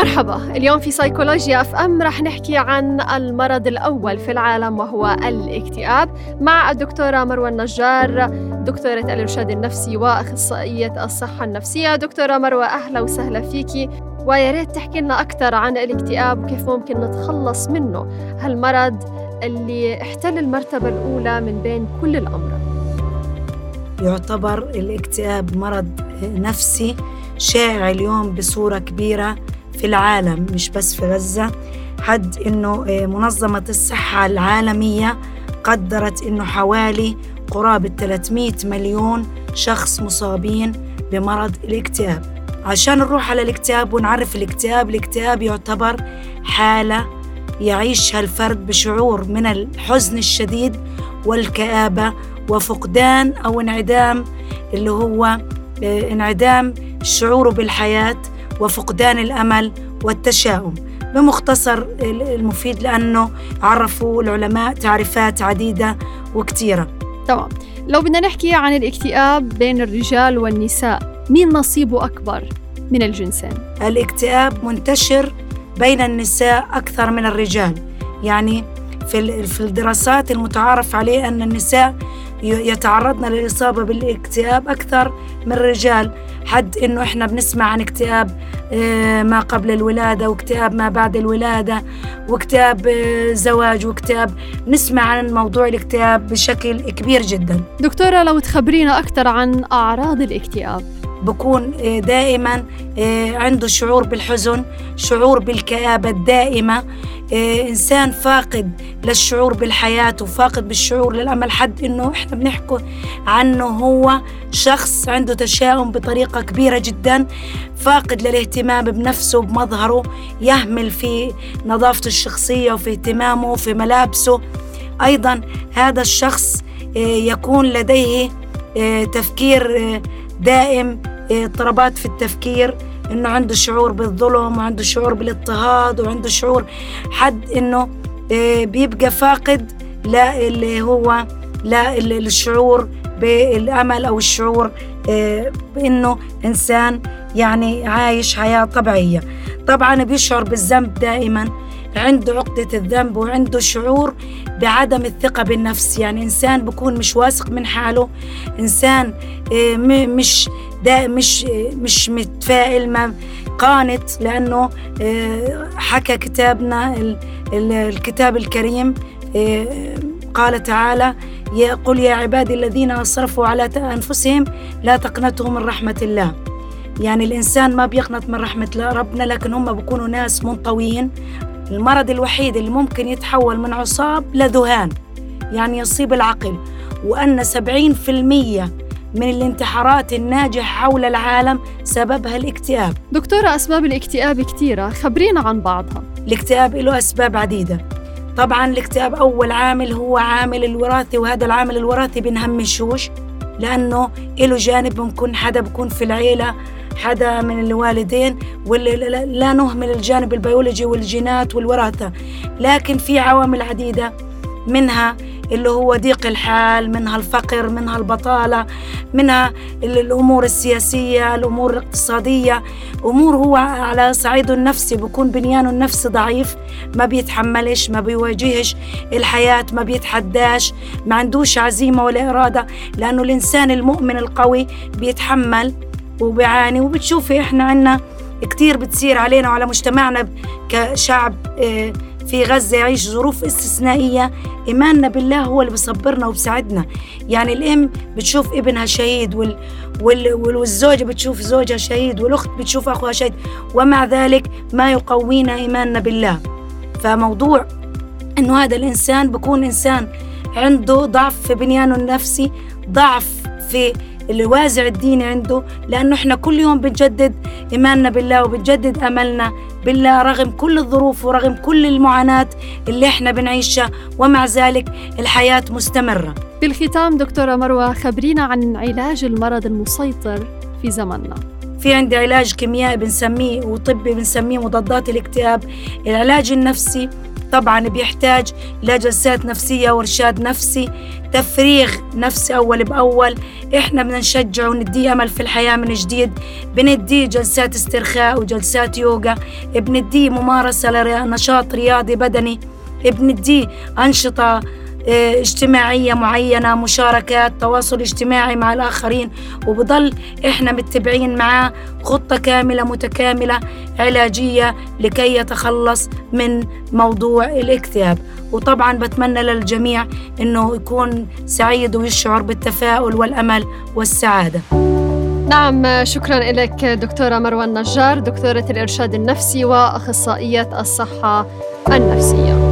مرحبا. اليوم في سيكولوجيا FM رح نحكي عن المرض الأول في العالم وهو الاكتئاب مع الدكتورة مروة النجار دكتورة الإرشاد النفسي وأخصائية الصحة النفسية. دكتورة مروة أهلا وسهلا فيكي ويا ريت تحكي لنا أكثر عن الاكتئاب وكيف ممكن نتخلص منه. هالمرض اللي احتل المرتبة الأولى من بين كل الامراض يعتبر الاكتئاب مرض نفسي شائع اليوم بصورة كبيرة. في العالم مش بس في غزة. حد إنه منظمة الصحة العالمية قدرت إنه حوالي قرابة 300 مليون شخص مصابين بمرض الاكتئاب. عشان نروح على الاكتئاب ونعرف الاكتئاب الاكتئاب يعتبر حالة يعيشها الفرد بشعور من الحزن الشديد والكآبة وفقدان أو انعدام اللي هو انعدام شعوره بالحياة وفقدان الأمل والتشاؤم. بمختصر المفيد لأنه عرفوا العلماء تعريفات عديدة وكثيرة. تمام. لو بدنا نحكي عن الاكتئاب بين الرجال والنساء مين نصيبه أكبر من الجنسين؟ الاكتئاب منتشر بين النساء أكثر من الرجال. يعني في في الدراسات المتعارف عليه أن النساء يتعرضن للإصابة بالاكتئاب أكثر من الرجال. حد إنه إحنا بنسمع عن اكتئاب ما قبل الولادة واكتئاب ما بعد الولادة واكتئاب زواج واكتئاب. نسمع عن موضوع الاكتئاب بشكل كبير جدا. دكتورة لو تخبرينا أكثر عن أعراض الاكتئاب. بكون دائما عنده شعور بالحزن شعور بالكآبة الدائمة. إنسان فاقد للشعور بالحياة وفاقد بالشعور للأمل. حد إنه إحنا بنحكي عنه هو شخص عنده تشاؤم بطريقة كبيرة جدا فاقد للاهتمام بنفسه بمظهره يهمل في نظافته الشخصية وفي اهتمامه وفي ملابسه. أيضا هذا الشخص يكون لديه تفكير دائم اضطرابات في التفكير إنه عنده شعور بالظلم وعنده شعور بالاضطهاد وعنده شعور حد إنه بيبقى فاقد لا اللي هو لا الشعور بالأمل أو الشعور بإنه إنسان يعني عايش حياة طبيعية. طبعا بيشعر بالذنب دائما. عنده عقدة الذنب وعنده شعور بعدم الثقة بالنفس. يعني إنسان بكون مش واثق من حاله إنسان مش دا مش مش متفائل ما قانت لأنه حكى كتابنا الكتاب الكريم قال تعالى قل يا عبادي الذين أسرفوا على أنفسهم لا تقنطوا من رحمة الله. يعني الإنسان ما بيقنط من رحمة ربنا لكن هم بيكونوا ناس منطويين. المرض الوحيد اللي ممكن يتحول من عصاب لذهان يعني يصيب العقل وأن 70% من الانتحارات الناجحة حول العالم سببها الاكتئاب. دكتورة أسباب الاكتئاب كثيرة خبرينا عن بعضها. الاكتئاب له أسباب عديدة. طبعا الاكتئاب أول عامل هو عامل الوراثي وهذا العامل الوراثي بنهمشوش لأنه له جانب ممكن حدا بكون في العيلة حدا من الوالدين واللي لا نهمل الجانب البيولوجي والجينات والوراثة. لكن في عوامل عديدة منها اللي هو ضيق الحال منها الفقر منها البطالة منها الأمور السياسية الأمور الاقتصادية. أمور هو على صعيده النفسي بكون بنيانه النفسي ضعيف ما بيتحملش ما بيواجهش الحياة ما بيتحداش ما عندوش عزيمة ولا إرادة لأنه الإنسان المؤمن القوي بيتحمل وبيعاني وبتشوفي إحنا عنا كتير بتصير علينا وعلى مجتمعنا كشعب في غزة يعيش ظروف استثنائية. إيماننا بالله هو اللي بيصبرنا وبساعدنا يعني الأم بتشوف ابنها شهيد وال... وال... والزوجة بتشوف زوجها شهيد والأخت بتشوف أخوها شهيد. ومع ذلك ما يقوينا إيماننا بالله. فموضوع إنه هذا الإنسان بكون إنسان عنده ضعف في بنيانه النفسي ضعف في الوازع الديني عنده لأنه إحنا كل يوم بنجدد إيماننا بالله وبنجدد أملنا بالله رغم كل الظروف ورغم كل المعاناة اللي إحنا بنعيشها ومع ذلك الحياة مستمرة. بالختام دكتورة مروة خبرينا عن علاج المرض المسيطر في زمننا. في عندي علاج كيميائي بنسميه وطبي بنسميه مضادات الاكتئاب. العلاج النفسي طبعا بيحتاج لجلسات نفسية وإرشاد نفسي تفريغ نفسي أول بأول. إحنا بدنا نشجعه ونديه أمل في الحياة من جديد. بنديه جلسات استرخاء وجلسات يوغا. بنديه ممارسة لنشاط رياضي بدني. بنديه أنشطة اجتماعية معينة مشاركات تواصل اجتماعي مع الآخرين. وبضل إحنا متبعين معاه خطة كاملة متكاملة علاجية لكي يتخلص من موضوع الاكتئاب. وطبعا بتمنى للجميع أنه يكون سعيد ويشعر بالتفاؤل والأمل والسعادة. نعم شكرا لك دكتورة مروى النجار دكتورة الإرشاد النفسي وأخصائية الصحة النفسية.